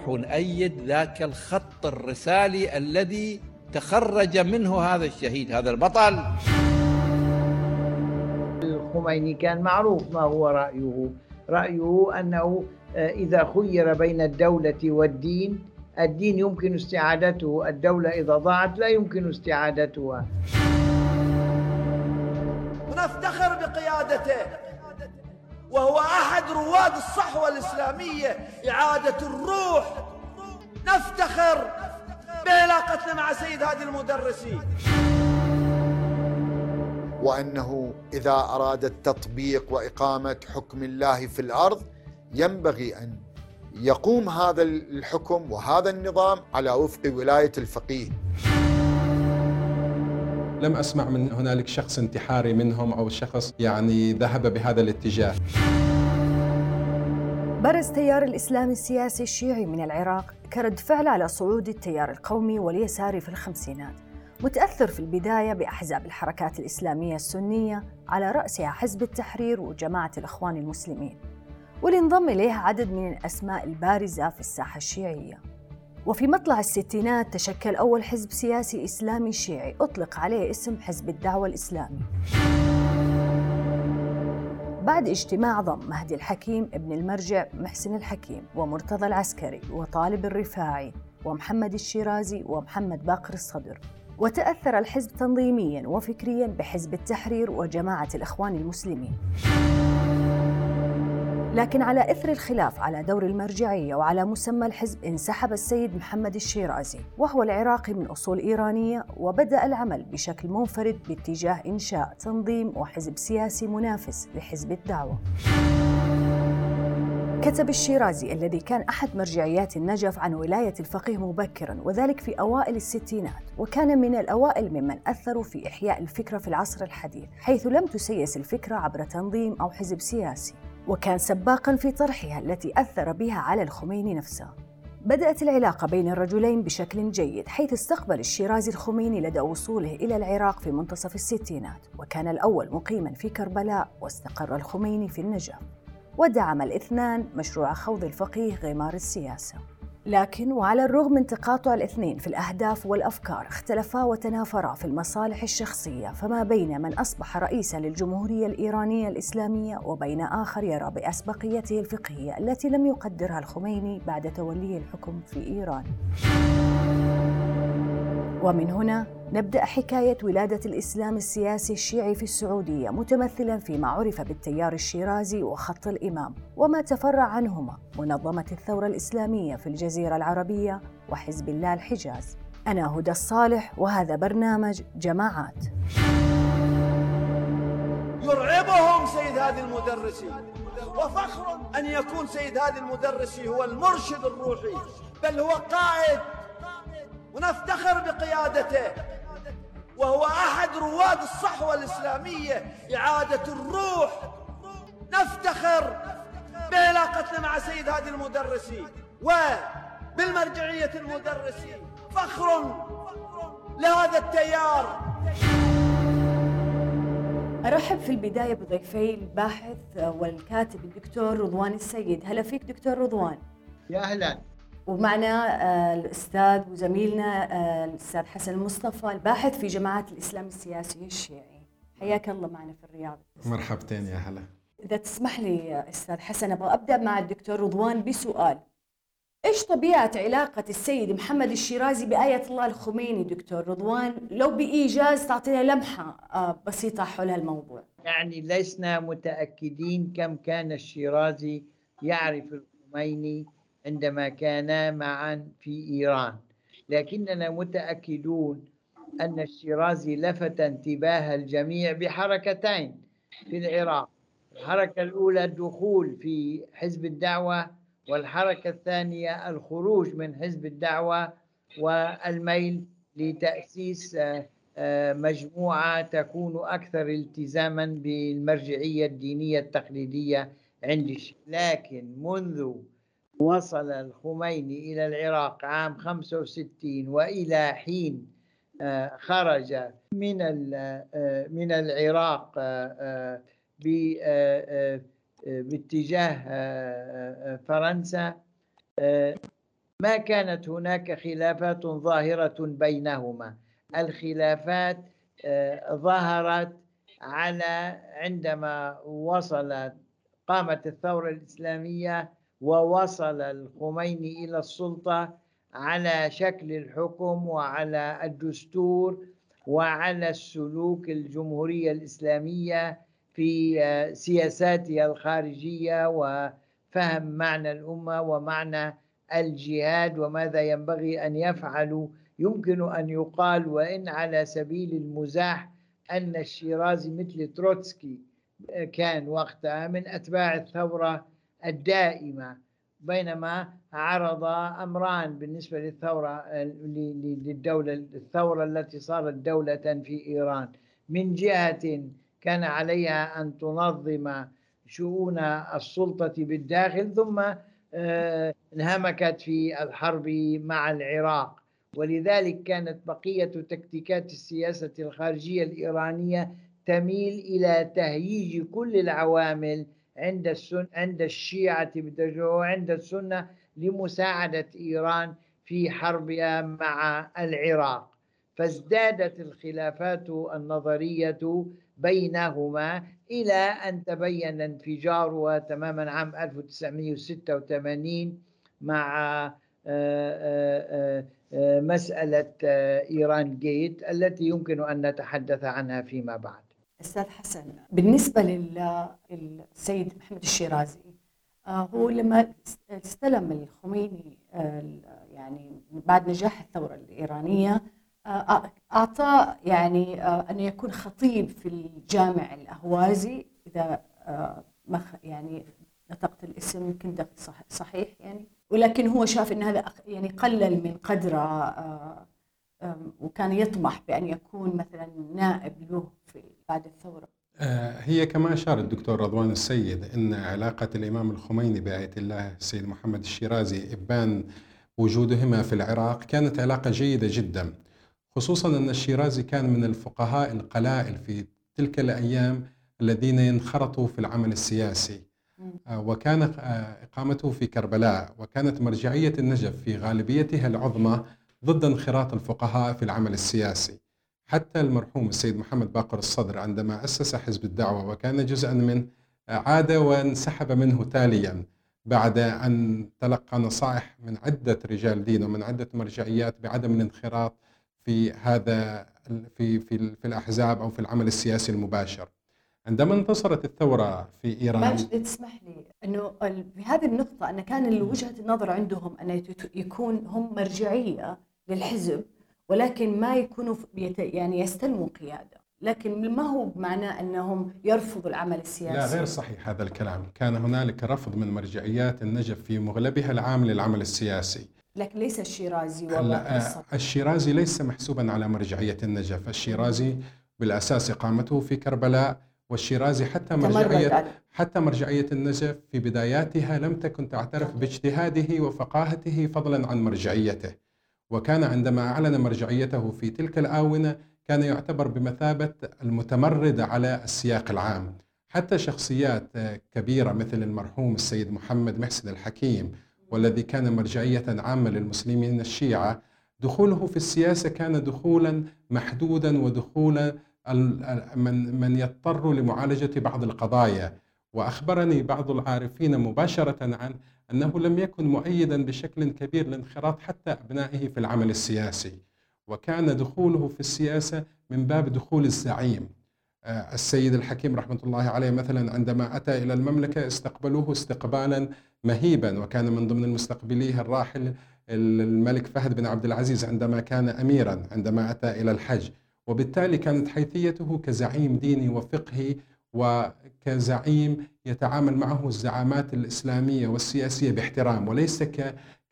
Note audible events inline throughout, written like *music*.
نروح ونأيد ذاك الخط الرسالي الذي تخرج منه هذا الشهيد هذا البطل. الخميني كان معروف ما هو رأيه. رأيه أنه إذا خير بين الدولة والدين الدين يمكن استعادته الدولة إذا ضاعت لا يمكن استعادتها. ونفتخر بقيادته. وهو أحد رواد الصحوة الإسلامية إعادة الروح. نفتخر بعلاقتنا مع سيد هادي المدرسي. وأنه إذا أراد التطبيق وإقامة حكم الله في الأرض ينبغي أن يقوم هذا الحكم وهذا النظام على وفق ولاية الفقيه. لم أسمع من هنالك شخص انتحاري منهم أو شخص يعني ذهب بهذا الاتجاه. برز تيار الإسلام السياسي الشيعي من العراق كرد فعل على صعود التيار القومي واليساري في الخمسينات متأثر في البداية بأحزاب الحركات الإسلامية السنية على رأسها حزب التحرير وجماعة الإخوان المسلمين واللي انضم إليها عدد من الأسماء البارزة في الساحة الشيعية. وفي مطلع الستينات تشكل أول حزب سياسي إسلامي شيعي. أطلق عليه اسم حزب الدعوة الإسلامي. بعد اجتماع ضم مهدي الحكيم ابن المرجع محسن الحكيم ومرتضى العسكري وطالب الرفاعي ومحمد الشيرازي ومحمد باقر الصدر. وتأثر الحزب تنظيميا وفكريا بحزب التحرير وجماعة الإخوان المسلمين. لكن على إثر الخلاف على دور المرجعية وعلى مسمى الحزب انسحب السيد محمد الشيرازي وهو العراقي من أصول إيرانية وبدأ العمل بشكل منفرد باتجاه إنشاء تنظيم وحزب سياسي منافس لحزب الدعوة. كتب الشيرازي الذي كان أحد مرجعيات النجف عن ولاية الفقيه مبكرا وذلك في أوائل الستينات وكان من الأوائل ممن أثروا في إحياء الفكرة في العصر الحديث حيث لم تسيس الفكرة عبر تنظيم أو حزب سياسي. وكان سباقا في طرحها التي أثر بها على الخميني نفسه. بدأت العلاقة بين الرجلين بشكل جيد حيث استقبل الشيرازي الخميني لدى وصوله إلى العراق في منتصف الستينات وكان الأول مقيما في كربلاء واستقر الخميني في النجف ودعم الاثنان مشروع خوض الفقيه غمار السياسة. لكن وعلى الرغم من تقاطع الاثنين في الأهداف والأفكار اختلفا وتنافرا في المصالح الشخصية فما بين من أصبح رئيسا للجمهورية الإيرانية الإسلامية وبين آخر يرى بأسبقيته الفقهية التي لم يقدرها الخميني بعد توليه الحكم في إيران. ومن هنا نبدأ حكاية ولادة الإسلام السياسي الشيعي في السعودية متمثلا فيما عرف بالتيار الشيرازي وخط الإمام وما تفرع عنهما منظمة الثورة الإسلامية في الجزيرة العربية وحزب الله الحجاز. أنا هدى الصالح وهذا برنامج جماعات. يرعبهم سيد هذه المدرسي وفخر أن يكون سيد هذه المدرسي هو المرشد الروحي بل هو قائد ونفتخر بقيادته. وهو أحد رواد الصحوة الإسلامية إعادة الروح. نفتخر بعلاقتنا مع سيد هادي المدرسي وبالمرجعية المدرسي. فخر لهذا التيار. أرحب في البداية بضيفي الباحث والكاتب الدكتور رضوان السيد. هلا فيك دكتور رضوان. يا أهلا. ومعنا آه، الأستاذ وزميلنا آه، الأستاذ حسن المصطفى الباحث في جماعة الإسلام السياسي الشيعي. حياك الله معنا في الرياض. مرحبتين يا هلا. إذا تسمح لي أستاذ حسن أبغى أبدأ مع الدكتور رضوان بسؤال. إيش طبيعة علاقة السيد محمد الشيرازي بآية الله الخميني دكتور رضوان؟ لو بإيجاز تعطينا لمحة آه، بسيطة حول هالموضوع. يعني لسنا متأكدين كم كان الشيرازي يعرف الخميني عندما كانا معا في إيران. لكننا متأكدون أن الشيرازي لفت انتباه الجميع بحركتين في العراق. الحركة الأولى الدخول في حزب الدعوة والحركة الثانية الخروج من حزب الدعوة والميل لتأسيس آه، آه، مجموعة تكون أكثر التزاما بالمرجعية الدينية التقليدية عند لكن منذ وصل الخميني إلى العراق عام 65 وإلى حين آه، خرج من آه، من العراق آه، باتجاه فرنسا ما كانت هناك خلافات ظاهرة بينهما. الخلافات ظهرت على عندما وصلت قامت الثورة الإسلامية ووصل الخميني إلى السلطة على شكل الحكم وعلى الدستور وعلى السلوك الجمهورية الإسلامية في آه، سياساتها الخارجية وفهم معنى الأمة ومعنى الجهاد وماذا ينبغي أن يفعلوا. يمكن أن يقال وإن على سبيل المزاح أن الشيرازي مثل تروتسكي آه، كان وقتها من أتباع الثورة الدائمة بينما عرض أمران بالنسبة للثورة للدولة الثورة التي صارت دولة في إيران. من جهة كان عليها أن تنظم شؤون السلطة بالداخل ثم آه، انهمكت في الحرب مع العراق. ولذلك كانت بقية تكتيكات السياسة الخارجية الإيرانية تميل إلى تهييج كل العوامل عند السن عند الشيعة وعند السنة لمساعدة إيران في حربها مع العراق. فازدادت الخلافات النظرية بينهما إلى أن تبين انفجارها تماما عام 1986 مع آه، آه، آه، مسألة إيران جيت التي يمكن أن نتحدث عنها فيما بعد. أستاذ حسن بالنسبة للسيد محمد الشيرازي آه، هو لما استلم الخميني آه، يعني بعد نجاح الثورة الإيرانية آه، أعطى يعني أن يكون خطيب في الجامع الأهوازي إذا يعني نطقت الاسم يمكن صحيح يعني. ولكن هو شاف إن هذا يعني قلل من قدره وكان يطمح بأن يكون مثلا نائب له في بعد الثورة؟ آه، هي كما أشار الدكتور رضوان السيد أن علاقة الإمام الخميني بآية الله السيد محمد الشيرازي إبان وجودهما في العراق كانت علاقة جيدة جدا خصوصا أن الشيرازي كان من الفقهاء القلائل في تلك الأيام الذين ينخرطوا في العمل السياسي. آه، وكان آه، إقامته في كربلاء وكانت مرجعية النجف في غالبيتها العظمى ضد انخراط الفقهاء في العمل السياسي. حتى المرحوم السيد محمد باقر الصدر عندما أسس حزب الدعوة وكان جزءا منه عاد وانسحب منه تاليا بعد أن تلقى نصائح من عدة رجال دين ومن عدة مرجعيات بعدم الانخراط في هذا في في في الأحزاب أو في العمل السياسي المباشر. عندما انتصرت الثورة في إيران ماجد تسمح لي أنه في هذه النقطة أن كان وجهة النظر عندهم أن يكون هم مرجعية للحزب ولكن ما يكونوا يعني يستلموا قيادة. لكن ما هو بمعنى أنهم يرفضوا العمل السياسي؟ لا غير صحيح هذا الكلام. كان هنالك رفض من مرجعيات النجف في مغلبها العام للعمل السياسي. لكن ليس الشيرازي ولا الشيرازي ليس محسوبا على مرجعية النجف. الشيرازي بالأساس إقامته في كربلاء والشيرازي حتى مرجعية حتى مرجعية النجف في بداياتها لم تكن تعترف باجتهاده وفقاهته فضلا عن مرجعيته. وكان عندما أعلن مرجعيته في تلك الآونة كان يعتبر بمثابة المتمرد على السياق العام. حتى شخصيات كبيرة مثل المرحوم السيد محمد محسن الحكيم والذي كان مرجعية عامة للمسلمين الشيعة دخوله في السياسة كان دخولا محدودا ودخولا من من يضطر لمعالجة بعض القضايا. وأخبرني بعض العارفين مباشرة عن أنه لم يكن مؤيدا بشكل كبير لانخراط حتى أبنائه في العمل السياسي وكان دخوله في السياسة من باب دخول الزعيم. آه، السيد الحكيم رحمة الله عليه مثلا عندما أتى إلى المملكة استقبلوه استقبالا مهيبا وكان من ضمن المستقبليه الراحل الملك فهد بن عبد العزيز عندما كان أميرا عندما أتى إلى الحج. وبالتالي كانت حيثيته كزعيم ديني وفقهي وكزعيم يتعامل معه الزعامات الإسلامية والسياسية باحترام وليس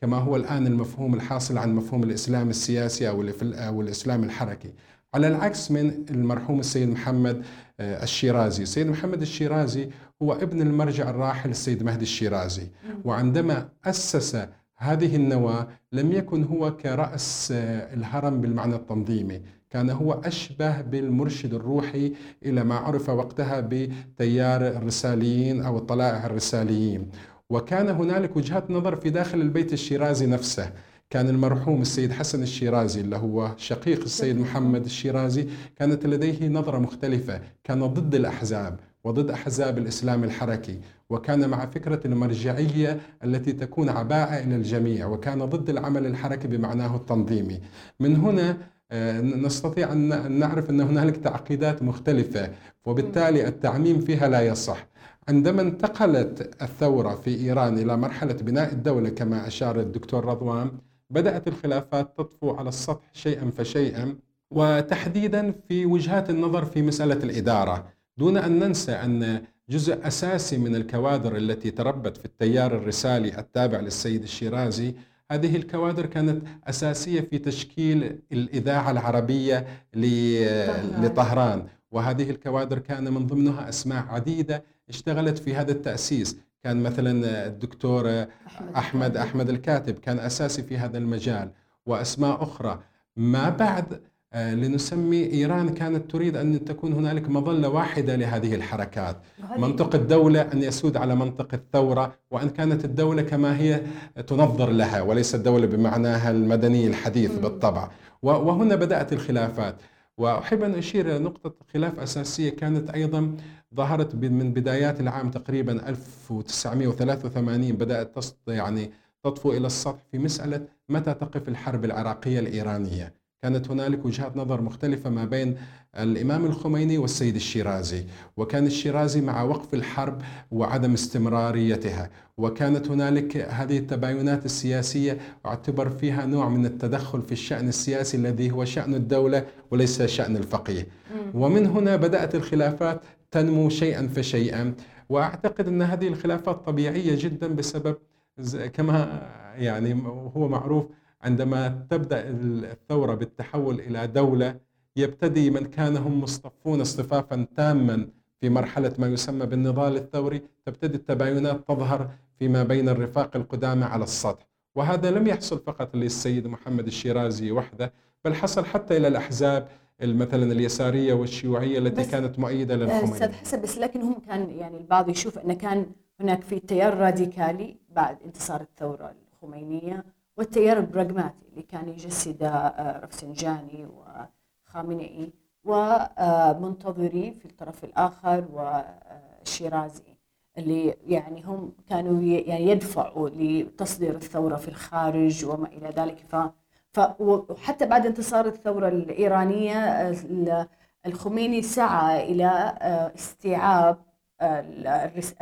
كما هو الآن المفهوم الحاصل عن مفهوم الإسلام السياسي أو, أو الإسلام الحركي. على العكس من المرحوم السيد محمد آه، الشيرازي. السيد محمد الشيرازي هو ابن المرجع الراحل السيد مهدي الشيرازي. وعندما أسس هذه النواة لم يكن هو كرأس آه، الهرم بالمعنى التنظيمي. كان هو أشبه بالمرشد الروحي إلى ما عرف وقتها بتيار الرساليين أو الطلائع الرساليين. وكان هنالك وجهات نظر في داخل البيت الشيرازي نفسه. كان المرحوم السيد حسن الشيرازي اللي هو شقيق السيد محمد الشيرازي كانت لديه نظرة مختلفة. كان ضد الأحزاب وضد أحزاب الإسلام الحركي. وكان مع فكرة المرجعية التي تكون عباءة إلى الجميع. وكان ضد العمل الحركي بمعناه التنظيمي. من هنا نستطيع أن نعرف أن هنالك تعقيدات مختلفة وبالتالي التعميم فيها لا يصح. عندما انتقلت الثورة في إيران إلى مرحلة بناء الدولة كما أشار الدكتور رضوان بدأت الخلافات تطفو على السطح شيئا فشيئا وتحديدا في وجهات النظر في مسألة الإدارة. دون أن ننسى أن جزء أساسي من الكوادر التي تربت في التيار الرسالي التابع للسيد الشيرازي هذه الكوادر كانت أساسية في تشكيل الإذاعة العربية لطهران. وهذه الكوادر كان من ضمنها أسماء عديدة اشتغلت في هذا التأسيس. كان مثلا الدكتور أحمد أحمد الكاتب كان أساسي في هذا المجال. وأسماء أخرى. ما بعد لنسمي إيران كانت تريد أن تكون هنالك مظلة واحدة لهذه الحركات. منطق الدولة أن يسود على منطق الثورة وأن كانت الدولة كما هي تنظر لها وليس الدولة بمعناها المدني الحديث بالطبع. وهنا بدأت الخلافات. وأحب أن أشير إلى نقطة خلاف أساسية كانت أيضا ظهرت من بدايات العام تقريبا 1983 بدأت يعني تطفو إلى السطح في مسألة متى تقف الحرب العراقية الإيرانية. كانت هنالك وجهات نظر مختلفة ما بين الإمام الخميني والسيد الشيرازي وكان الشيرازي مع وقف الحرب وعدم استمراريتها وكانت هنالك هذه التباينات السياسية أعتبر فيها نوع من التدخل في الشأن السياسي الذي هو شأن الدولة وليس شأن الفقيه. ومن هنا بدأت الخلافات تنمو شيئا فشيئا وأعتقد أن هذه الخلافات طبيعية جدا بسبب كما يعني هو معروف عندما تبدأ الثورة بالتحول إلى دولة يبتدي من كان هم مصطفون اصطفافا تاما في مرحلة ما يسمى بالنضال الثوري. تبتدي التباينات تظهر فيما بين الرفاق القدامى على السطح. وهذا لم يحصل فقط للسيد محمد الشيرازي وحده بل حصل حتى إلى الأحزاب مثلا اليسارية والشيوعية التي كانت مؤيدة للخميني أستاذ حسن بس لكن هم كان يعني البعض يشوف أن كان هناك في تيار راديكالي بعد انتصار الثورة الخمينية. والتيار البراغماتي اللي كان يجسد آه، رفسنجاني وخامنئي ومنتظري في الطرف الآخر والشيرازي اللي يعني هم كانوا يعني يدفعوا لتصدير الثورة في الخارج وما إلى ذلك. ف وحتى بعد انتصار الثورة الإيرانية الخميني سعى إلى آه، استيعاب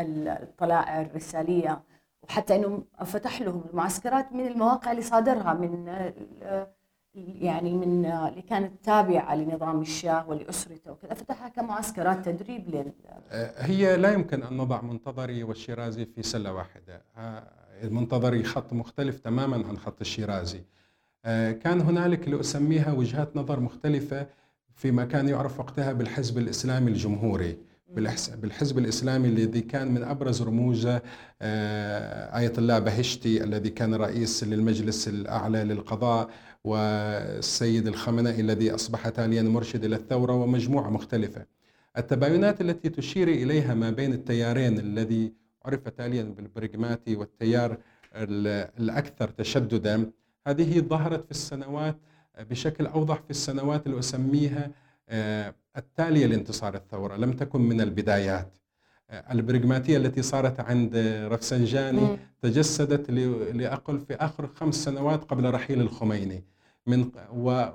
الطلائع الرسالية وحتى إنه فتح لهم المعسكرات من المواقع اللي صادرها من يعني من اللي كانت تابعة لنظام الشاه ولأسرته وكذا. فتحها كمعسكرات تدريب لل هي لا يمكن أن نضع منتظري والشيرازي في سلة واحدة. المنتظري خط مختلف تماما عن خط الشيرازي. كان هنالك اللي أسميها وجهات نظر مختلفة فيما كان يعرف وقتها بالحزب الإسلامي الجمهوري. بالحزب الإسلامي الذي كان من أبرز رموزه آه، آية الله بهشتي الذي كان رئيس للمجلس الأعلى للقضاء والسيد الخمنائي الذي أصبح تاليا مرشد إلى الثورة ومجموعة مختلفة. التباينات التي تشير إليها ما بين التيارين الذي عرف تاليا بالبرغماتي والتيار الأكثر تشددا هذه ظهرت في السنوات بشكل أوضح في السنوات اللي أسميها آه، التالية لانتصار الثورة لم تكن من البدايات. آه، البرغماتية التي صارت عند رفسنجاني تجسدت لأقل في آخر خمس سنوات قبل رحيل الخميني. من و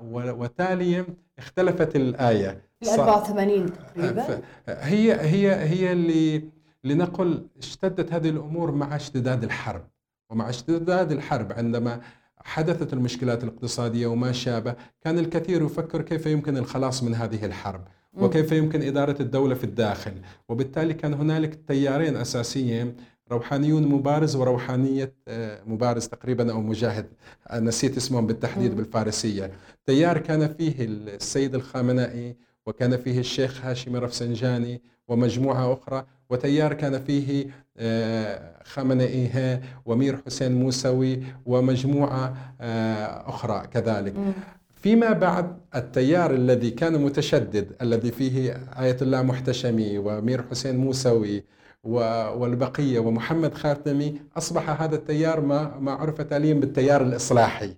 وتاليا اختلفت الآية. ال 84 تقريبا. هي هي هي اللي لنقل اشتدت هذه الأمور مع اشتداد الحرب. ومع اشتداد الحرب عندما حدثت المشكلات الاقتصادية وما شابه، كان الكثير يفكر كيف يمكن الخلاص من هذه الحرب، وكيف يمكن إدارة الدولة في الداخل، وبالتالي كان هنالك تيارين أساسيين روحانيون مبارز وروحانية آه، مبارز تقريبا أو مجاهد، نسيت اسمهم بالتحديد بالفارسية، تيار كان فيه السيد الخامنائي وكان فيه الشيخ هاشم رفسنجاني ومجموعة أخرى. وتيار كان فيه آه، خامنئي ومير حسين موسوي ومجموعة آه، أخرى كذلك. فيما بعد التيار الذي كان متشدد الذي فيه آية الله محتشمي ومير حسين موسوي والبقية ومحمد خاتمي أصبح هذا التيار ما, ما عرف تاليا بالتيار الإصلاحي.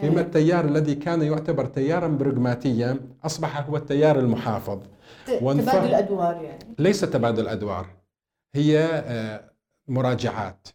فيما إيه. التيار الذي كان يعتبر تيارا برغماتيا أصبح هو التيار المحافظ. تبادل أدوار يعني. ليس تبادل أدوار هي آه، مراجعات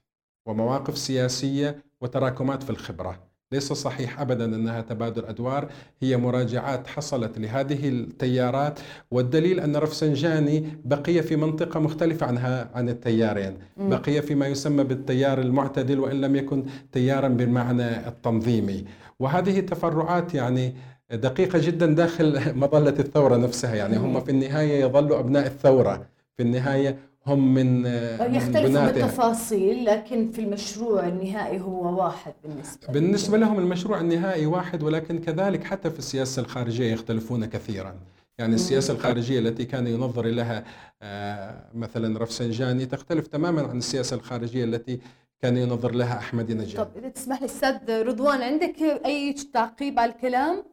ومواقف سياسية وتراكمات في الخبرة. ليس صحيح ابدا أنها تبادل أدوار هي مراجعات حصلت لهذه التيارات والدليل أن رفسنجاني بقي في منطقة مختلفة عنها عن التيارين. بقي فيما يسمى بالتيار المعتدل وإن لم يكن تيارا بالمعنى التنظيمي. وهذه تفرعات يعني دقيقة جدا داخل *laughs* مظلة الثورة نفسها. يعني هم في النهاية يظلوا أبناء الثورة. في النهاية هم من يختلفوا بالتفاصيل لكن في المشروع النهائي هو واحد بالنسبة بالنسبة لهم المشروع النهائي واحد ولكن كذلك حتى في السياسة الخارجية يختلفون كثيرا. يعني السياسة الخارجية التي كان ينظر لها آه، مثلا رفسنجاني تختلف تماما عن السياسة الخارجية التي كان ينظر لها أحمد نجيب طب إذا تسمح لي أستاذ رضوان عندك أي تعقيب على الكلام؟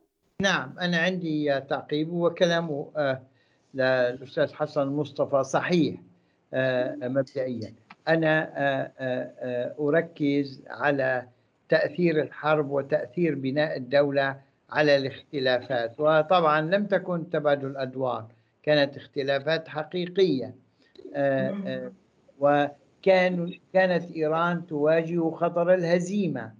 نعم أنا عندي تعقيب وكلامه. آه، للأستاذ حسن مصطفى صحيح آه، مبدئيا. أنا آه، أركز على تأثير الحرب وتأثير بناء الدولة على الاختلافات. وطبعا لم تكن تبادل ادوار كانت اختلافات حقيقية. وكان كانت إيران تواجه خطر الهزيمة.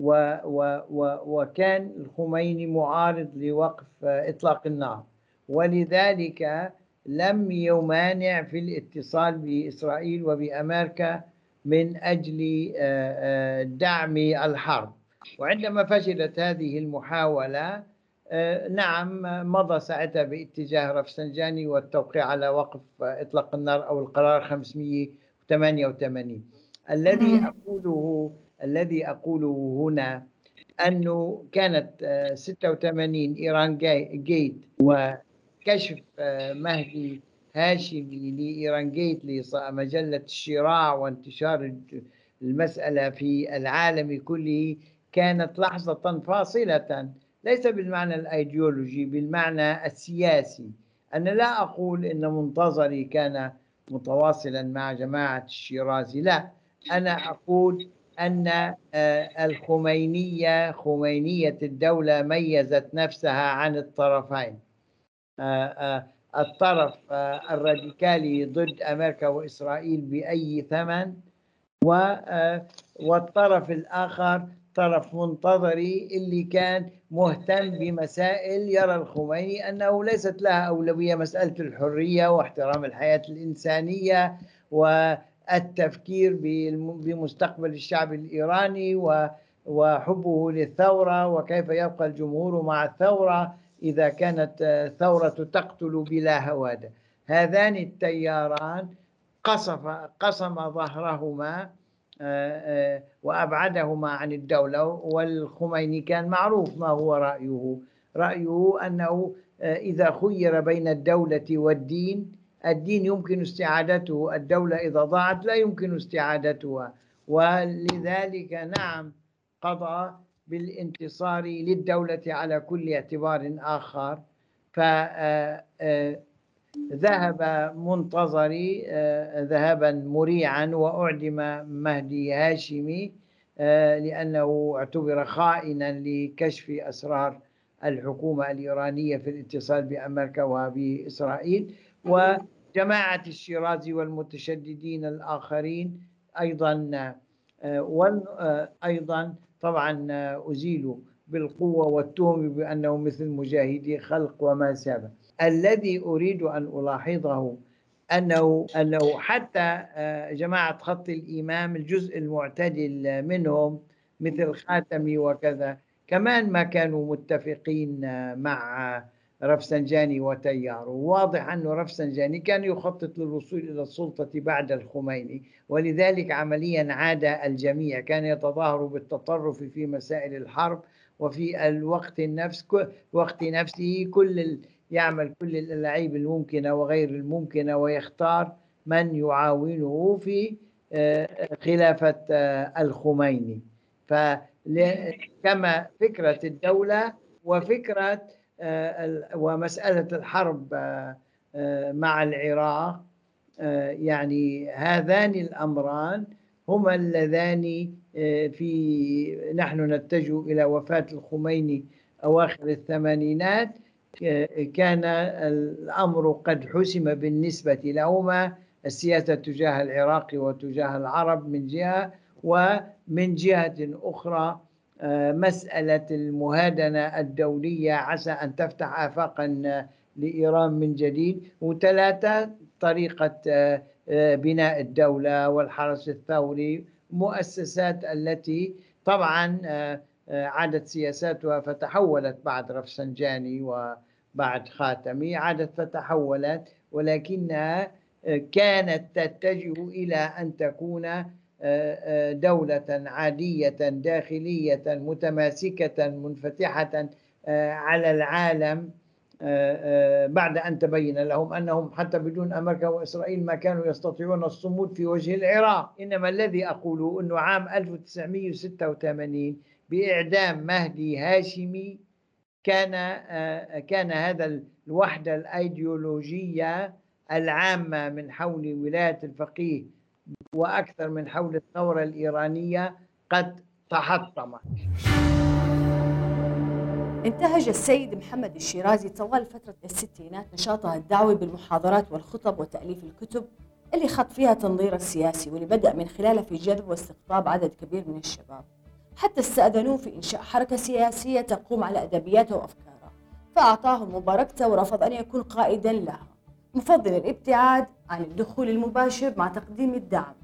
و و و وكان الخميني معارض لوقف إطلاق النار. ولذلك لم يمانع في الاتصال بإسرائيل وبأمريكا من أجل آه، آه، دعم الحرب. وعندما فشلت هذه المحاولة آه، نعم مضى ساعتها باتجاه رفسنجاني والتوقيع على وقف إطلاق النار أو القرار 588 الذي أقوله الذي أقوله هنا أنه كانت 86 إيران جيت و كشف آه، مهدي هاشمي لإيران جيت لمجلة الشراع وانتشار المسألة في العالم كله كانت لحظة فاصلة ليس بالمعنى الأيديولوجي بالمعنى السياسي. أنا لا أقول أن منتظري كان متواصلا مع جماعة الشيرازي لا. أنا أقول أن آه، الخمينية خمينية الدولة ميزت نفسها عن الطرفين. آه، آه، الطرف الراديكالي ضد أمريكا وإسرائيل بأي ثمن والطرف الآخر طرف منتظري اللي كان مهتم بمسائل يرى الخميني أنه ليست لها أولوية مسألة الحرية واحترام الحياة الإنسانية والتفكير بمستقبل الشعب الإيراني وحبه للثورة وكيف يبقى الجمهور مع الثورة إذا كانت آه، ثورة تقتل بلا هوادة. هذان التياران قصف قسم ظهرهما آه، آه، وأبعدهما عن الدولة والخميني كان معروف ما هو رأيه. رأيه أنه إذا خير بين الدولة والدين الدين يمكن استعادته الدولة إذا ضاعت لا يمكن استعادتها. ولذلك نعم قضى بالانتصار للدولة على كل اعتبار آخر. فذهب آه، منتظري آه، ذهابا مريعا وأعدم مهدي هاشمي آه، لأنه اعتبر خائنا لكشف أسرار الحكومة الإيرانية في الاتصال بأمريكا وبإسرائيل. وجماعة الشيرازي والمتشددين الآخرين أيضا أيضا طبعا أزيلوا بالقوة والتهم بأنه مثل مجاهدي خلق وما سابه. الذي أريد أن ألاحظه أنه أنه حتى آه، جماعة خط الإمام الجزء المعتدل منهم مثل خاتمي وكذا كمان ما كانوا متفقين آه، مع رفسنجاني وتياره واضح أن رفسنجاني كان يخطط للوصول إلى السلطة بعد الخميني ولذلك عمليا عاد الجميع. كان يتظاهر بالتطرف في مسائل الحرب وفي الوقت النفس وقت نفسه. كل يعمل كل الألعاب الممكنة وغير الممكنة ويختار من يعاونه في آه، خلافة آه، الخميني. فكما فكرة الدولة وفكرة ومسألة الحرب مع العراق يعني هذان الأمران هما اللذان في نحن نتجه إلى وفاة الخميني أواخر الثمانينات كان الأمر قد حسم بالنسبة لهما السياسة تجاه العراق وتجاه العرب من جهة ومن جهة أخرى آه، مسألة المهادنة الدولية عسى أن تفتح آفاقا لإيران من جديد. وثلاثة طريقة آه، آه، بناء الدولة والحرس الثوري مؤسسات التي طبعا عادت سياساتها فتحولت بعد رفسنجاني وبعد خاتمي عادت فتحولت ولكنها كانت تتجه إلى أن تكون آه، آه، دولة عادية داخلية متماسكة منفتحة آه، على العالم بعد أن تبين لهم أنهم حتى بدون أمريكا وإسرائيل ما كانوا يستطيعون الصمود في وجه العراق. إنما الذي أقوله أنه عام 1986 بإعدام مهدي هاشمي كان كان هذا الوحدة الأيديولوجية العامة من حول ولاية الفقيه وأكثر من حول الثورة الإيرانية قد تحطمت. انتهج السيد محمد الشيرازي طوال فترة الستينات نشاطه الدعوي بالمحاضرات والخطب وتأليف الكتب اللي خط فيها تنظير السياسي واللي بدأ من خلاله في جذب واستقطاب عدد كبير من الشباب. حتى استأذنوه في إنشاء حركة سياسية تقوم على أدبياته وأفكاره فأعطاه مباركته ورفض أن يكون قائدا لها. مفضل الابتعاد عن الدخول المباشر مع تقديم الدعم.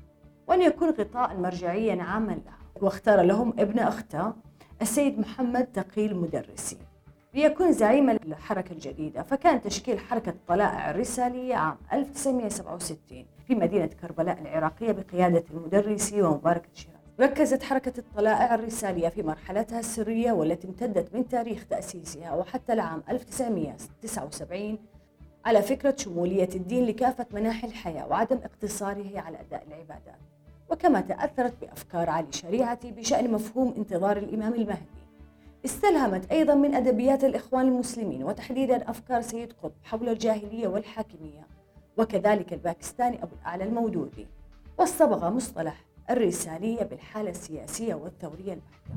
وأن يكون غطاء مرجعيا عاما لها واختار لهم ابن أخته السيد محمد تقي المدرسي ليكون زعيما للحركة الجديدة فكان تشكيل حركة الطلائع الرسالية عام 1967 في مدينة كربلاء العراقية بقيادة المدرسي ومبارك الشيرازي ركزت حركة الطلائع الرسالية في مرحلتها السرية والتي امتدت من تاريخ تأسيسها وحتى العام 1979 على فكرة شمولية الدين لكافة مناحي الحياة وعدم اقتصاره على أداء العبادات. وكما تأثرت بأفكار علي شريعتي بشأن مفهوم انتظار الإمام المهدي. استلهمت أيضا من أدبيات الإخوان المسلمين وتحديدا أفكار سيد قطب حول الجاهلية والحاكمية. وكذلك الباكستاني أبو الأعلى المودودي. واصطبغ مصطلح الرسالية بالحالة السياسية والثورية البحتة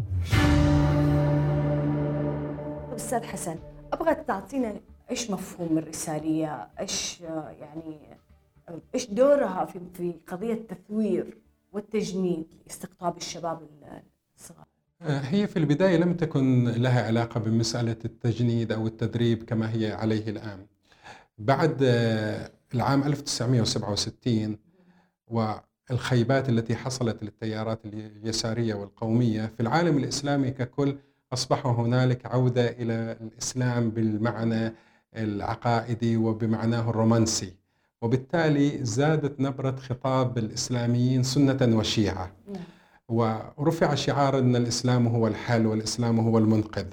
أستاذ حسن أبغى تعطينا إيش مفهوم الرسالية؟ إيش يعني إيش دورها في في قضية التثوير والتجنيد لاستقطاب الشباب الصغار؟ هي في البداية لم تكن لها علاقة بمسألة التجنيد أو التدريب كما هي عليه الآن. بعد العام 1967 والخيبات التي حصلت للتيارات اليسارية والقومية في العالم الإسلامي ككل أصبح هنالك عودة إلى الإسلام بالمعنى العقائدي وبمعناه الرومانسي. وبالتالي زادت نبرة خطاب الإسلاميين سنة وشيعة. نعم. ورفع شعار أن الإسلام هو الحل والإسلام هو المنقذ.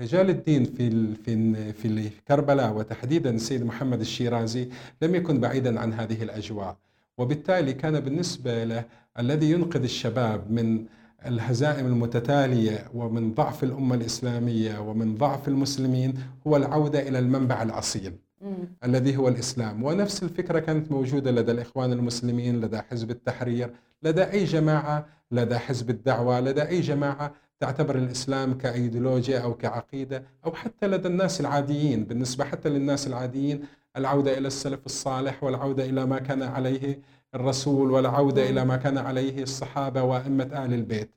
رجال الدين في في في كربلاء وتحديدا السيد محمد الشيرازي لم يكن بعيدا عن هذه الأجواء. وبالتالي كان بالنسبة له الذي ينقذ الشباب من الهزائم المتتالية ومن ضعف الأمة الإسلامية ومن ضعف المسلمين هو العودة إلى المنبع الأصيل الذي هو الإسلام. ونفس الفكرة كانت موجودة لدى الإخوان المسلمين لدى حزب التحرير لدى أي جماعة لدى حزب الدعوة لدى أي جماعة تعتبر الإسلام كإيديولوجيا أو كعقيدة أو حتى لدى الناس العاديين. بالنسبة حتى للناس العاديين العودة إلى السلف الصالح والعودة إلى ما كان عليه الرسول والعودة إلى ما كان عليه الصحابة وأئمة آل البيت.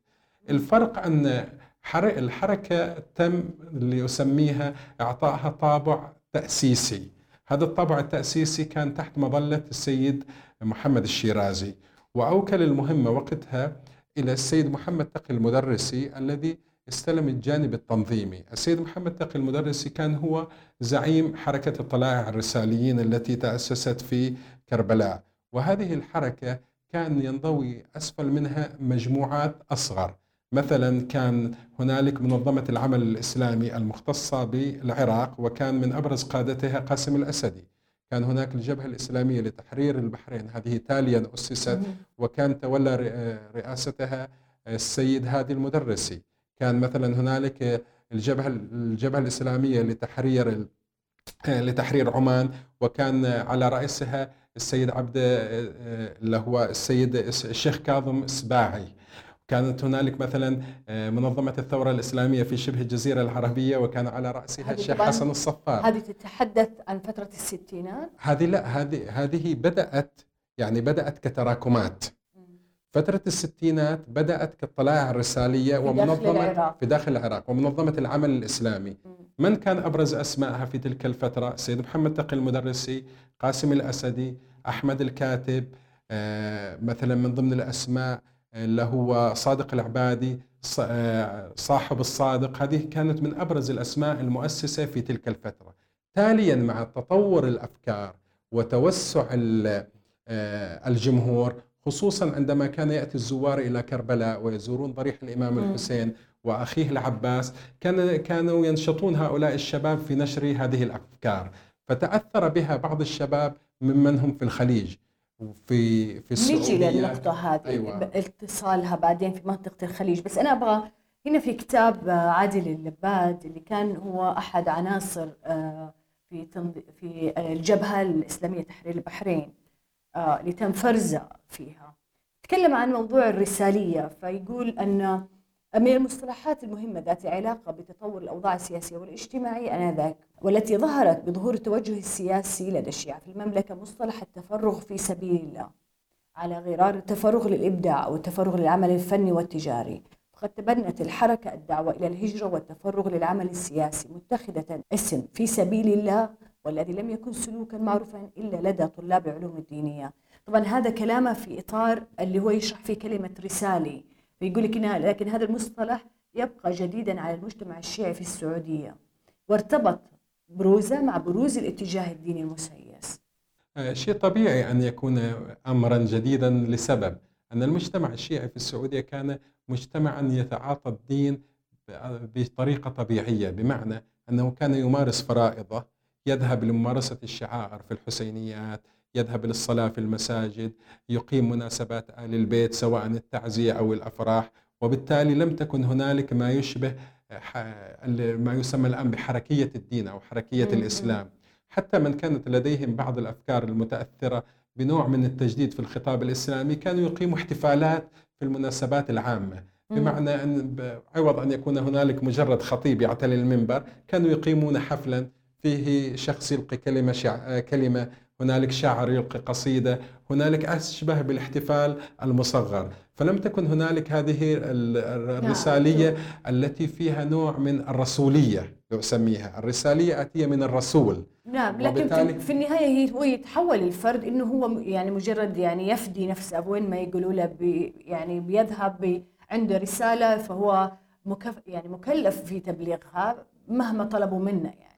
الفرق أن الحركة تم اللي أسميها إعطائها طابع تأسيسي. هذا الطابع التأسيسي كان تحت مظلة السيد محمد الشيرازي. وأوكل المهمة وقتها إلى السيد محمد تقي المدرسي الذي استلم الجانب التنظيمي. السيد محمد تقي المدرسي كان هو زعيم حركة الطلائع الرساليين التي تأسست في كربلاء. وهذه الحركة كان ينضوي أسفل منها مجموعات أصغر. مثلا كان هنالك منظمة العمل الإسلامي المختصة بالعراق وكان من أبرز قادتها قاسم الأسدي. كان هناك الجبهة الإسلامية لتحرير البحرين هذه تاليا أسست وكان تولى رئاستها السيد هادي المدرسي. كان مثلا هنالك الجبهة الجبهة الإسلامية لتحرير لتحرير عمان وكان على رأسها السيد عبد اللي هو السيد الشيخ كاظم السباعي. كانت هنالك مثلا منظمة الثورة الإسلامية في شبه الجزيرة العربية وكان على رأسها الشيخ حسن الصفار. هذه تتحدث عن فترة الستينات؟ هذه لا هذه هذه بدأت يعني بدأت كتراكمات. فترة الستينات بدأت كالطلائع الرسالية في ومنظمة داخل العراق. في داخل العراق ومنظمة العمل الإسلامي. من كان أبرز أسمائها في تلك الفترة؟ السيد محمد تقي المدرسي قاسم الأسدي أحمد الكاتب آه، مثلا من ضمن الأسماء اللي هو صادق العبادي آه، صاحب الصادق. هذه كانت من أبرز الأسماء المؤسسة في تلك الفترة. تاليا مع تطور الأفكار وتوسع ال- آه، الجمهور خصوصا عندما كان يأتي الزوار إلى كربلاء ويزورون ضريح الإمام. الحسين وأخيه العباس كان كانوا ينشطون هؤلاء الشباب في نشر هذه الأفكار. فتأثر بها بعض الشباب ممن هم في الخليج وفي في نجي السعودية للنقطة هذه أيوة. اتصالها بعدين في منطقة الخليج بس أنا أبغى هنا في كتاب عادل اللباد اللي كان هو أحد عناصر آه، في. في الجبهة الإسلامية تحرير البحرين آه، اللي تم فرزة فيها تكلم عن موضوع الرسالية فيقول أن من المصطلحات المهمة ذات علاقة بتطور الأوضاع السياسية والاجتماعية آنذاك والتي ظهرت بظهور التوجه السياسي لدى الشيعة في المملكة مصطلح التفرغ في سبيل الله على غرار التفرغ للإبداع أو التفرغ للعمل الفني والتجاري. فقد تبنت الحركة الدعوة إلى الهجرة والتفرغ للعمل السياسي متخذة اسم في سبيل الله والذي لم يكن سلوكا معروفا إلا لدى طلاب علوم الدينية. طبعا هذا كلامه في إطار اللي هو يشرح فيه كلمة رسالي فيقول لك إنها لكن هذا المصطلح يبقى جديدا على المجتمع الشيعي في السعودية. وارتبط بروزة مع بروز الاتجاه الديني المسيس. آه، شيء طبيعي أن يكون امرا جديدا لسبب. أن المجتمع الشيعي في السعودية كان مجتمعا يتعاطى الدين بطريقة طبيعية بمعنى أنه كان يمارس فرائضه يذهب لممارسة الشعائر في الحسينيات يذهب للصلاة في المساجد يقيم مناسبات ال البيت سواء التعزية أو الأفراح وبالتالي لم تكن هنالك ما يشبه ما يسمى الآن بحركية الدين أو حركية مم. الإسلام. حتى من كانت لديهم بعض الأفكار المتأثرة بنوع من التجديد في الخطاب الإسلامي كانوا يقيموا احتفالات في المناسبات العامة. بمعنى أن عوض أن يكون هنالك مجرد خطيب يعتلي المنبر كانوا يقيمون حفلا فيه شخص يلقي كلمة شع... كلمة هنالك شاعر يلقي قصيدة هنالك أشبه بالاحتفال المصغر. فلم تكن هنالك هذه ال- ال- الرساليه التي فيها نوع من الرسولية لو اسميها الرسالية أتية من الرسول. نعم لكن في, النهاية هي هو يتحول الفرد إنه هو يعني مجرد يعني يفدي نفسه وين ما يقولوا له بي يعني بيذهب بي عنده رسالة فهو مكف يعني مكلف في تبليغها مهما طلبوا منه يعني.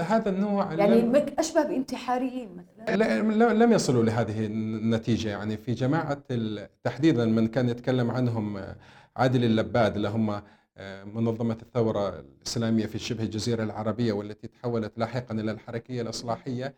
هذا النوع يعني أشبه بانتحاريين مثلا. لا- لا- لم يصلوا لهذه النتيجة. يعني في جماعة ال- تحديدا من كان يتكلم عنهم عادل اللباد اللي هم منظمة الثورة الإسلامية في شبه الجزيرة العربية والتي تحولت لاحقا إلى الحركية الإصلاحية.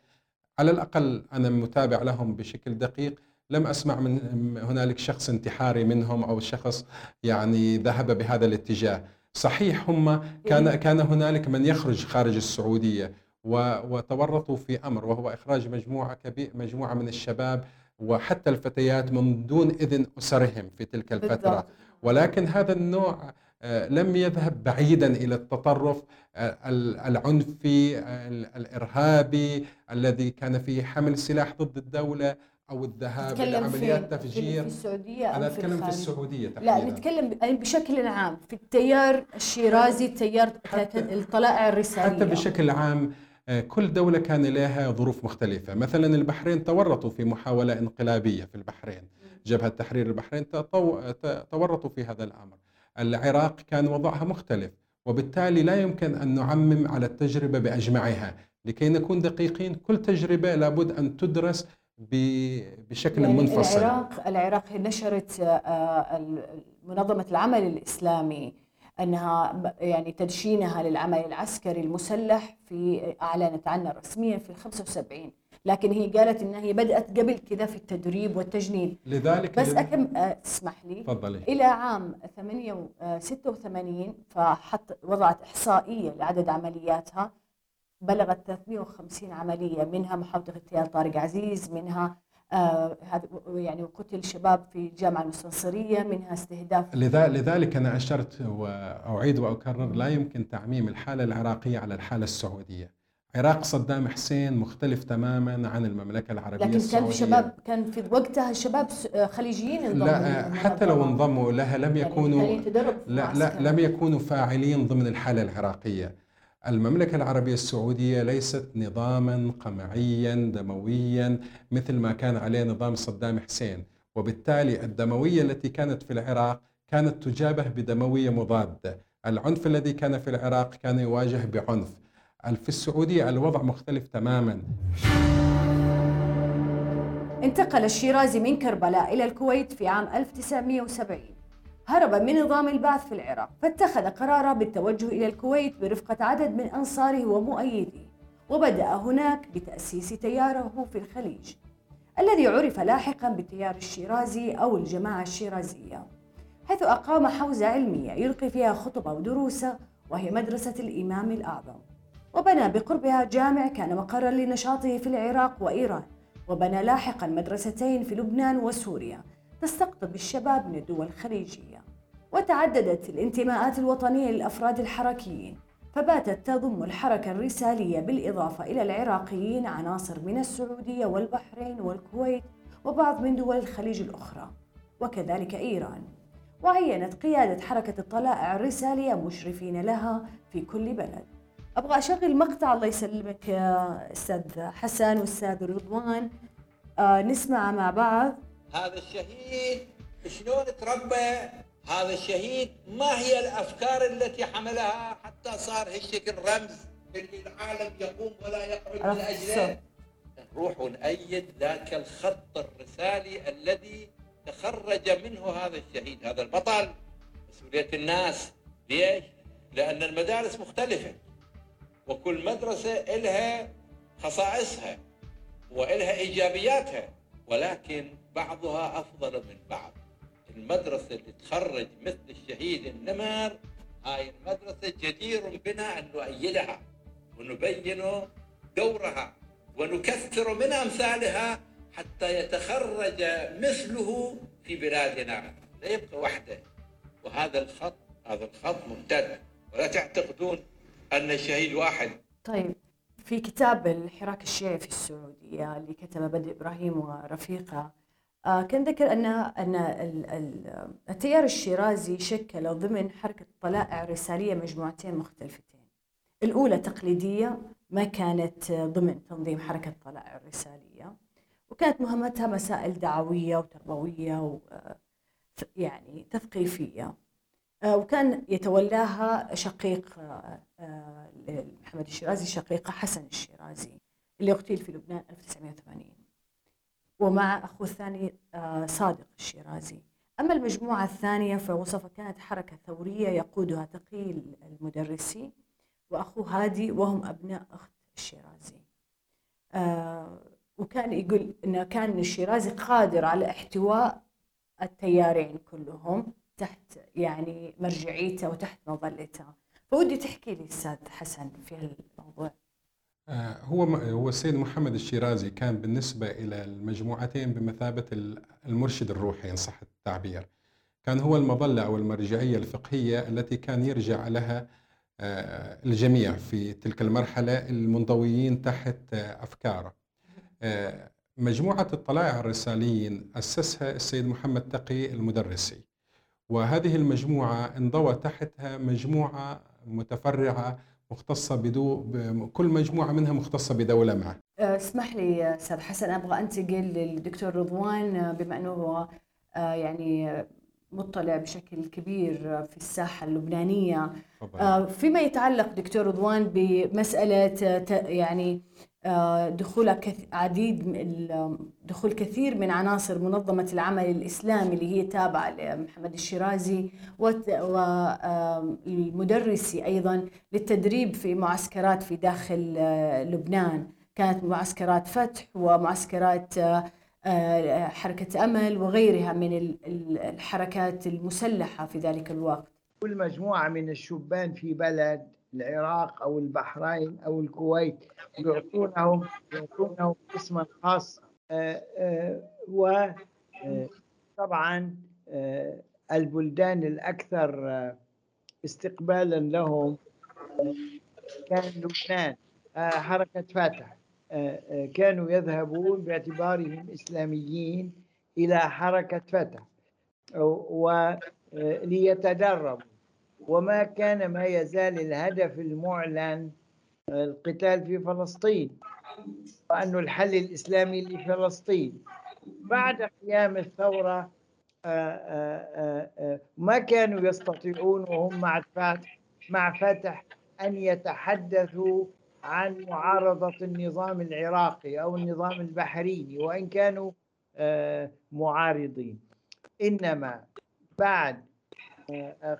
على الأقل أنا متابع لهم بشكل دقيق. لم أسمع من هنالك شخص انتحاري منهم أو شخص يعني ذهب بهذا الاتجاه. صحيح هم كان كان هنالك من يخرج خارج السعودية و- وتورطوا في أمر وهو إخراج مجموعة كبير مجموعة من الشباب وحتى الفتيات من دون إذن أسرهم في تلك الفترة. ولكن هذا النوع آه، لم يذهب بعيدا إلى التطرف آه، ال- العنفي ال- الارهابي الذي كان فيه حمل سلاح ضد الدولة أو الذهاب إلى عمليات تفجير. في السعودية أو أنا في أتكلم في؟ السعودية لا تحديدا. نتكلم ب- يعني بشكل عام في التيار الشيرازي التيار الطلائع الرسالية. حتى بشكل عام آه، كل دولة كان لها ظروف مختلفة. مثلا البحرين تورطوا في محاولة انقلابية في البحرين. جبهة تحرير البحرين تورطوا في هذا الأمر. العراق كان وضعها مختلف وبالتالي لا يمكن أن نعمم على التجربة بأجمعها. لكي نكون دقيقين كل تجربة لابد أن تدرس بشكل يعني منفصل. العراق العراق نشرت آه، منظمة العمل الإسلامي أنها ب- يعني تدشينها للعمل العسكري المسلح في أعلنت عنه رسميا في ال 75 لكن هي قالت إنها هي بدأت قبل كذا في التدريب والتجنيد. لذلك بس أكم اسمح لي. تفضلي. إلى عام 86 فحط وضعت إحصائية لعدد عملياتها. بلغت 350 عملية منها محاوله اغتيال طارق عزيز منها آه يعني قتل شباب في الجامعة المستنصرية منها استهداف لذلك أنا أشرت واعيد وأكرر لا يمكن تعميم الحالة العراقية على الحالة السعودية. عراق صدام حسين مختلف تماما عن المملكة العربية لكن السعوديه كان في شباب كان في وقتها شباب خليجيين انضموا لا حتى لو انضموا لها لم يعني يكونوا يعني لا لا لم يكونوا فاعلين ضمن الحالة العراقية. المملكة العربية السعودية ليست نظاما قمعيا دمويا مثل ما كان عليه نظام صدام حسين. وبالتالي الدموية التي كانت في العراق كانت تجابه بدموية مضادة. العنف الذي كان في العراق كان يواجه بعنف. في السعودية الوضع مختلف تماما. انتقل الشيرازي من كربلاء إلى الكويت في عام 1970 هرب من نظام البعث في العراق فاتخذ قرارا بالتوجه إلى الكويت برفقة عدد من أنصاره ومؤيديه وبدأ هناك بتأسيس تياره في الخليج الذي عرف لاحقا بالتيار الشيرازي أو الجماعة الشيرازية حيث أقام حوزة علمية يلقي فيها خطبة ودروسة وهي مدرسة الإمام الأعظم وبنى بقربها جامع كان مقرا لنشاطه في العراق وإيران وبنى لاحقا مدرستين في لبنان وسوريا تستقطب الشباب من الدول الخليجية. وتعددت الانتماءات الوطنية للأفراد الحركيين فباتت تضم الحركة الرسالية بالإضافة إلى العراقيين عناصر من السعودية والبحرين والكويت وبعض من دول الخليج الأخرى وكذلك إيران. وعينت قيادة حركة الطلائع الرسالية مشرفين لها في كل بلد. أبغى أشغل مقطع الله يسلمك يا أستاذ حسن واستاذ رضوان. آه نسمع مع بعض. هذا الشهيد شلون تربى هذا الشهيد ما هي الأفكار التي حملها حتى صار هالشكل رمز اللي العالم يقوم ولا يقعد من أجله؟ نروح ونأيد ذاك الخط الرسالي الذي تخرج منه هذا الشهيد هذا البطل مسؤولية الناس. ليش؟ لأن المدارس مختلفة وكل مدرسة إلها خصائصها وإلها إيجابياتها ولكن بعضها أفضل من بعض. المدرسة اللي تخرج مثل الشهيد النمر هاي المدرسة جدير بنا أن نؤيدها ونبين دورها ونكثر من أمثالها حتى يتخرج مثله في بلادنا. لا يبقى وحده. وهذا الخط هذا الخط ممتد. ولا تعتقدون أن الشهيد واحد. طيب في كتاب الحراك الشيعي في السعودية اللي كتبه بدر إبراهيم ورفيقة آه، كان ذكر أن أن التيار الشيرازي شكل ضمن حركة الطلائع الرسالية مجموعتين مختلفتين. الأولى تقليدية ما كانت ضمن تنظيم حركة الطلائع الرسالية وكانت مهمتها مسائل دعوية وتربوية و آه، يعني تثقيفية. آه، وكان يتولاها شقيق محمد الشيرازي شقيقه حسن الشيرازي اللي اغتيل في لبنان 1980 ومع أخوه الثاني آه، صادق الشيرازي. أما المجموعة الثانية فوصفها كانت حركة ثورية يقودها تقي المدرسي وأخوه هادي وهم أبناء أخت الشيرازي. آه، وكان يقول أنه كان الشيرازي قادر على احتواء التيارين كلهم تحت يعني مرجعيته وتحت مظلته. فودي تحكي لي أستاذ حسن في هو هو السيد محمد الشيرازي كان بالنسبة إلى المجموعتين بمثابة المرشد الروحي إن صح التعبير. كان هو المظلة أو المرجعية الفقهية التي كان يرجع لها آه، الجميع في تلك المرحلة المنضويين تحت آه، مجموعة الطلائع الرساليين أسسها السيد محمد تقي المدرسي. وهذه المجموعة انضوى تحتها مجموعة متفرعة مختصة بدو كل مجموعة منها مختصة بدولة معه أه، اسمح لي أستاذ حسن أبغى أنتقل للدكتور رضوان أه، بما أنه هو أه، يعني مطلع بشكل كبير في الساحة اللبنانية. فيما يتعلق دكتور رضوان بمسألة يعني دخول عديد دخول كثير من عناصر منظمة العمل الإسلامي اللي هي تابعة لمحمد الشيرازي والمدرسي أيضا للتدريب في معسكرات في داخل لبنان. كانت معسكرات فتح ومعسكرات حركة أمل وغيرها من الحركات المسلحة في ذلك الوقت. كل مجموعة من الشبان في بلد العراق أو البحرين أو الكويت يعطونهم يعطونهم اسما خاصا وطبعا البلدان الأكثر استقبالا لهم كان لبنان حركة فاتح. كانوا يذهبون باعتبارهم إسلاميين إلى حركة فتح وليتدربوا وما كان ما يزال الهدف المعلن القتال في فلسطين وأنه الحل الإسلامي لفلسطين. بعد قيام الثورة ما كانوا يستطيعون وهم مع فتح مع فتح أن يتحدثوا عن معارضة النظام العراقي أو النظام البحريني وإن كانوا معارضين. إنما بعد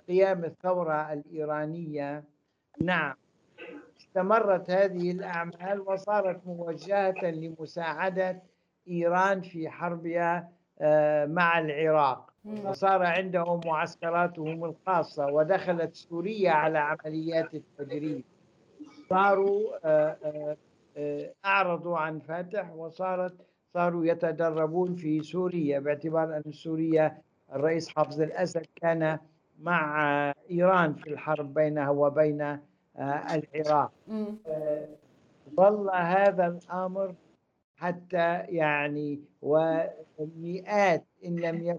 قيام الثورة الإيرانية. نعم. استمرت هذه الأعمال وصارت موجهة لمساعدة إيران في حربها مع العراق. وصار عندهم معسكراتهم الخاصة ودخلت سوريا على عمليات التدريب صاروا أعرضوا عن فتح وصارت صاروا يتدربون في سوريا باعتبار أن سوريا الرئيس حافظ الأسد كان مع إيران في الحرب بينها وبين العراق. ظل هذا الأمر حتى يعني ومئات إن لم يكن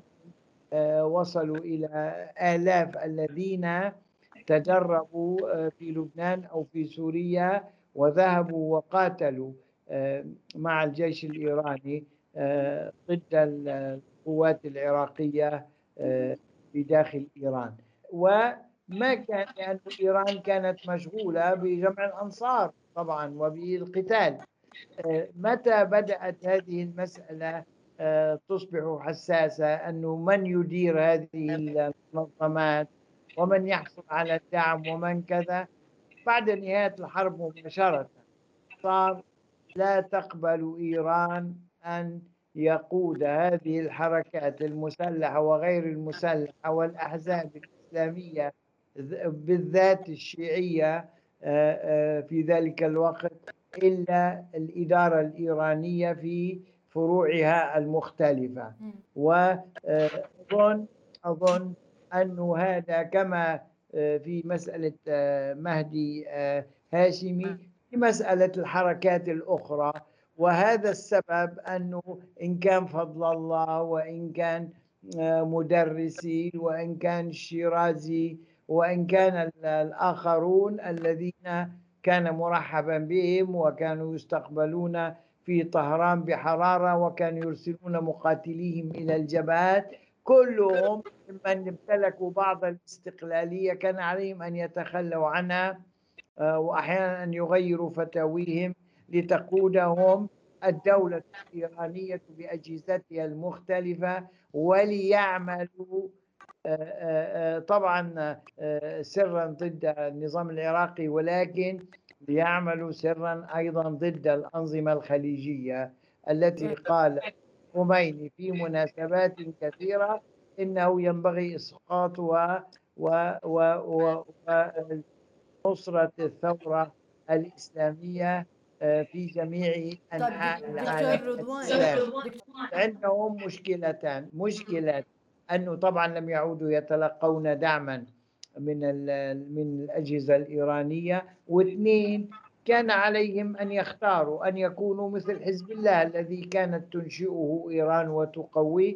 وصلوا إلى آلاف الذين تدربوا في لبنان أو في سوريا وذهبوا وقاتلوا مع الجيش الإيراني ضد القوات العراقية في داخل إيران. وما كان لأن إيران كانت مشغولة بجمع الأنصار طبعا وبالقتال. متى بدأت هذه المسألة؟ تصبح حساسة أنه من يدير هذه المنظمات؟ ومن يحصل على الدعم؟ ومن كذا؟ بعد نهاية الحرب مباشرة صار لا تقبل إيران أن يقود هذه الحركات المسلحة وغير المسلحة والأحزاب الإسلامية بالذات الشيعية في ذلك الوقت إلا الإدارة الإيرانية في فروعها المختلفة. وأظن أظن أن هذا كما في مسألة مهدي هاشمي في مسألة الحركات الأخرى وهذا السبب أنه إن كان فضل الله وإن كان مدرسي وإن كان الشيرازي وإن كان الآخرون الذين كان مرحبا بهم وكانوا يستقبلون في طهران بحرارة وكانوا يرسلون مقاتليهم إلى الجبهات كلهم ممن امتلكوا بعض الاستقلالية كان عليهم أن يتخلوا عنها وأحيانا أن يغيروا فتاويهم. لتقودهم الدولة الإيرانية بأجهزتها المختلفة وليعملوا طبعا سرا ضد النظام العراقي ولكن ليعملوا سرا أيضا ضد الأنظمة الخليجية التي قال خميني في مناسبات كثيرة إنه ينبغي إسقاط و و و الاسلاميه في جميع أنحاء العالم عندهم مشكلتان مشكلة أنه طبعا لم يعودوا يتلقون دعما من من الأجهزة الإيرانية واثنين كان عليهم أن يختاروا أن يكونوا مثل حزب الله الذي كانت تنشئه إيران وتقويه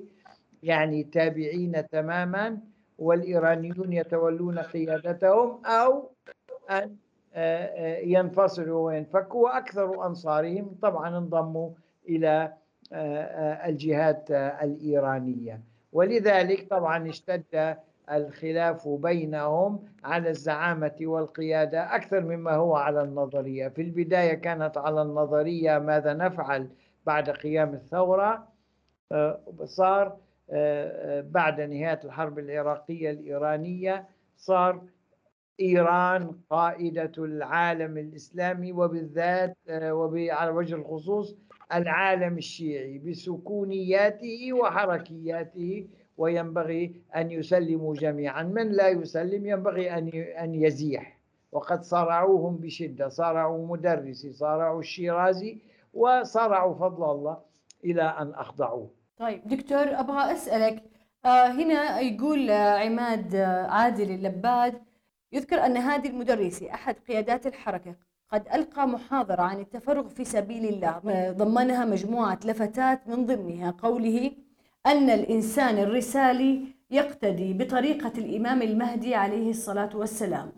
يعني تابعين تماما والإيرانيون يتولون قيادتهم أو أن ينفصلوا وينفكوا وأكثر أنصارهم طبعا انضموا إلى الجهات الإيرانية. ولذلك طبعا اشتد الخلاف بينهم على الزعامة والقيادة أكثر مما هو على النظرية. في البداية كانت على النظرية ماذا نفعل بعد قيام الثورة صار بعد نهاية الحرب العراقية الإيرانية صار إيران قائدة العالم الإسلامي وبالذات آه، وعلى وجه الخصوص العالم الشيعي بسكونياته وحركياته وينبغي أن يسلموا جميعا. من لا يسلم ينبغي أن أن يزيح. وقد صارعوهم بشدة صارعوا مدرسي صارعوا الشيرازي وصارعوا فضل الله إلى أن أخضعوه. طيب دكتور أبغى أسألك آه هنا يقول عماد عادل اللباد يذكر أن هذه المدرسة أحد قيادات الحركة قد ألقى محاضرة عن التفرغ في سبيل الله ضمنها مجموعة لفتات من ضمنها قوله أن الإنسان الرسالي يقتدي بطريقة الإمام المهدي عليه الصلاة والسلام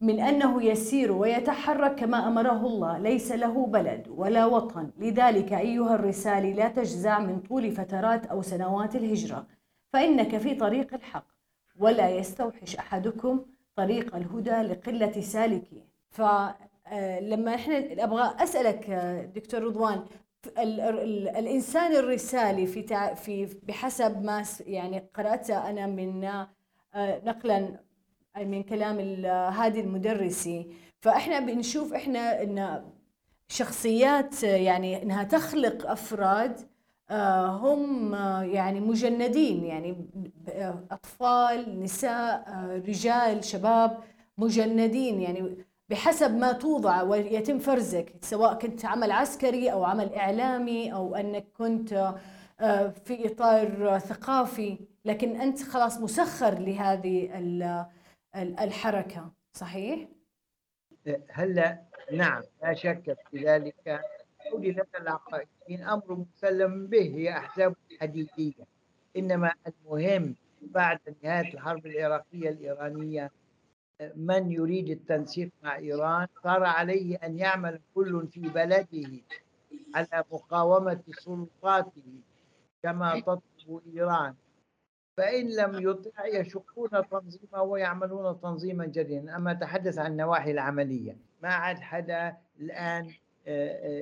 من أنه يسير ويتحرك كما أمره الله ليس له بلد ولا وطن. لذلك أيها الرسالي لا تجزع من طول فترات أو سنوات الهجرة فإنك في طريق الحق ولا يستوحش أحدكم طريق الهدى لقلة سالكيه فلما إحنا أبغى أسألك دكتور رضوان ال ال الإنسان الرسالي في في بحسب ما يعني قراته أنا من آه، نقلا من كلام هذه المدرسي فإحنا بنشوف إحنا إن شخصيات يعني إنها تخلق أفراد آه، هم آه، يعني مجندين يعني أطفال نساء رجال شباب مجندين يعني بحسب ما توضع ويتم فرزك سواء كنت عمل عسكري أو عمل إعلامي أو أنك كنت آه، في إطار ثقافي لكن أنت خلاص مسخر لهذه الحركة صحيح؟ هلا نعم لا شك في ذلك. قولي لنا العقائديين أمر مسلم به هي أحزاب حديثية. إنما المهم بعد نهاية الحرب العراقية الإيرانية من يريد التنسيق مع إيران؟ صار عليه أن يعمل كل في بلده على مقاومة سلطاته كما تطلب إيران. فإن لم يطع يشقون تنظيما ويعملون تنظيما جديدا. أما تحدث عن النواحي العملية ما عاد حدا الآن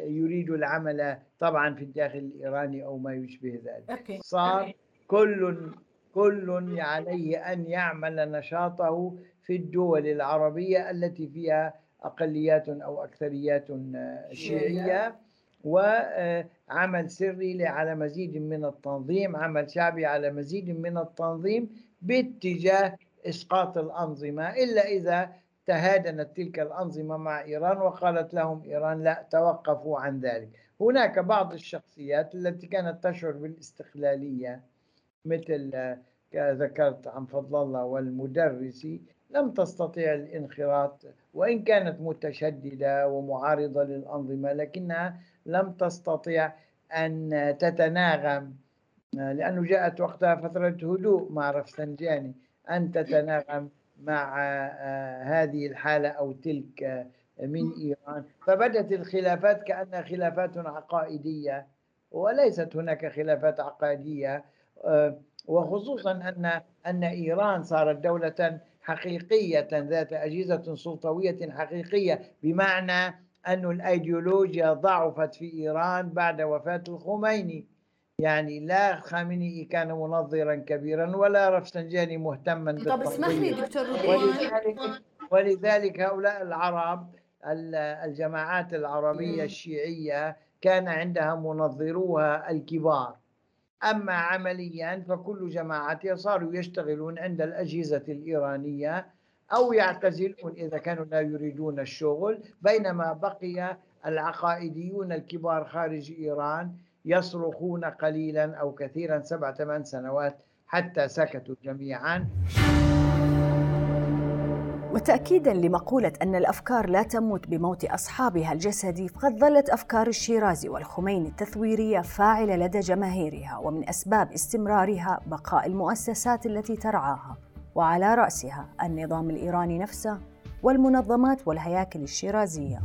يريد العمل طبعا في الداخل الإيراني أو ما يشبه ذلك. صار كل كل عليه أن يعمل نشاطه في الدول العربية التي فيها أقليات أو أكثريات شيعية. وعمل سري على مزيد من التنظيم عمل شعبي على مزيد من التنظيم باتجاه إسقاط الأنظمة إلا إذا تهادنت تلك الأنظمة مع إيران وقالت لهم إيران لا توقفوا عن ذلك. هناك بعض الشخصيات التي كانت تشعر بالاستقلالية مثل ذكرت عن فضل الله والمدرسي لم تستطيع الانخراط وإن كانت متشددة ومعارضة للأنظمة لكنها لم تستطيع أن تتناغم لأنه جاءت وقتها فترة هدوء مع رفسنجاني أن تتناغم مع آه، هذه الحالة أو تلك من إيران. فبدت الخلافات كأنها خلافات عقائدية وليست هناك خلافات عقائدية آه، وخصوصا أن أن إيران صارت دولة حقيقية ذات أجهزة سلطوية حقيقية بمعنى أن الأيديولوجيا ضعفت في إيران بعد وفاة الخميني. يعني لا خامنئي كان منظرا كبيرا ولا رفسنجاني مهتما طب اسمح لي دكتور ولذلك, ولذلك هؤلاء العرب الجماعات العربية الشيعية كان عندها منظروها الكبار. أما عمليا فكل جماعتها صاروا يشتغلون عند الأجهزة الإيرانية أو يعتزلون إذا كانوا لا يريدون الشغل بينما بقي العقائديون الكبار خارج إيران يصرخون قليلا أو كثيرا سبع ثمان سنوات حتى سكتوا جميعا. وتأكيدا لمقولة أن الأفكار لا تموت بموت أصحابها الجسدي فقد ظلت أفكار الشيرازي والخميني التثويرية فاعلة لدى جماهيرها ومن أسباب استمرارها بقاء المؤسسات التي ترعاها. وعلى رأسها النظام الإيراني نفسه والمنظمات والهياكل الشيرازية.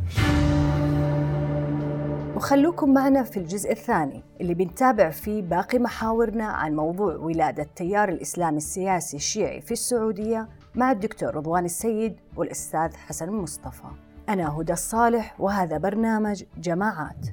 وخلوكم معنا في الجزء الثاني اللي بنتابع فيه باقي محاورنا عن موضوع ولادة تيار الإسلام السياسي الشيعي في السعودية مع الدكتور رضوان السيد والأستاذ حسن مصطفى. أنا هدى الصالح وهذا برنامج جماعات.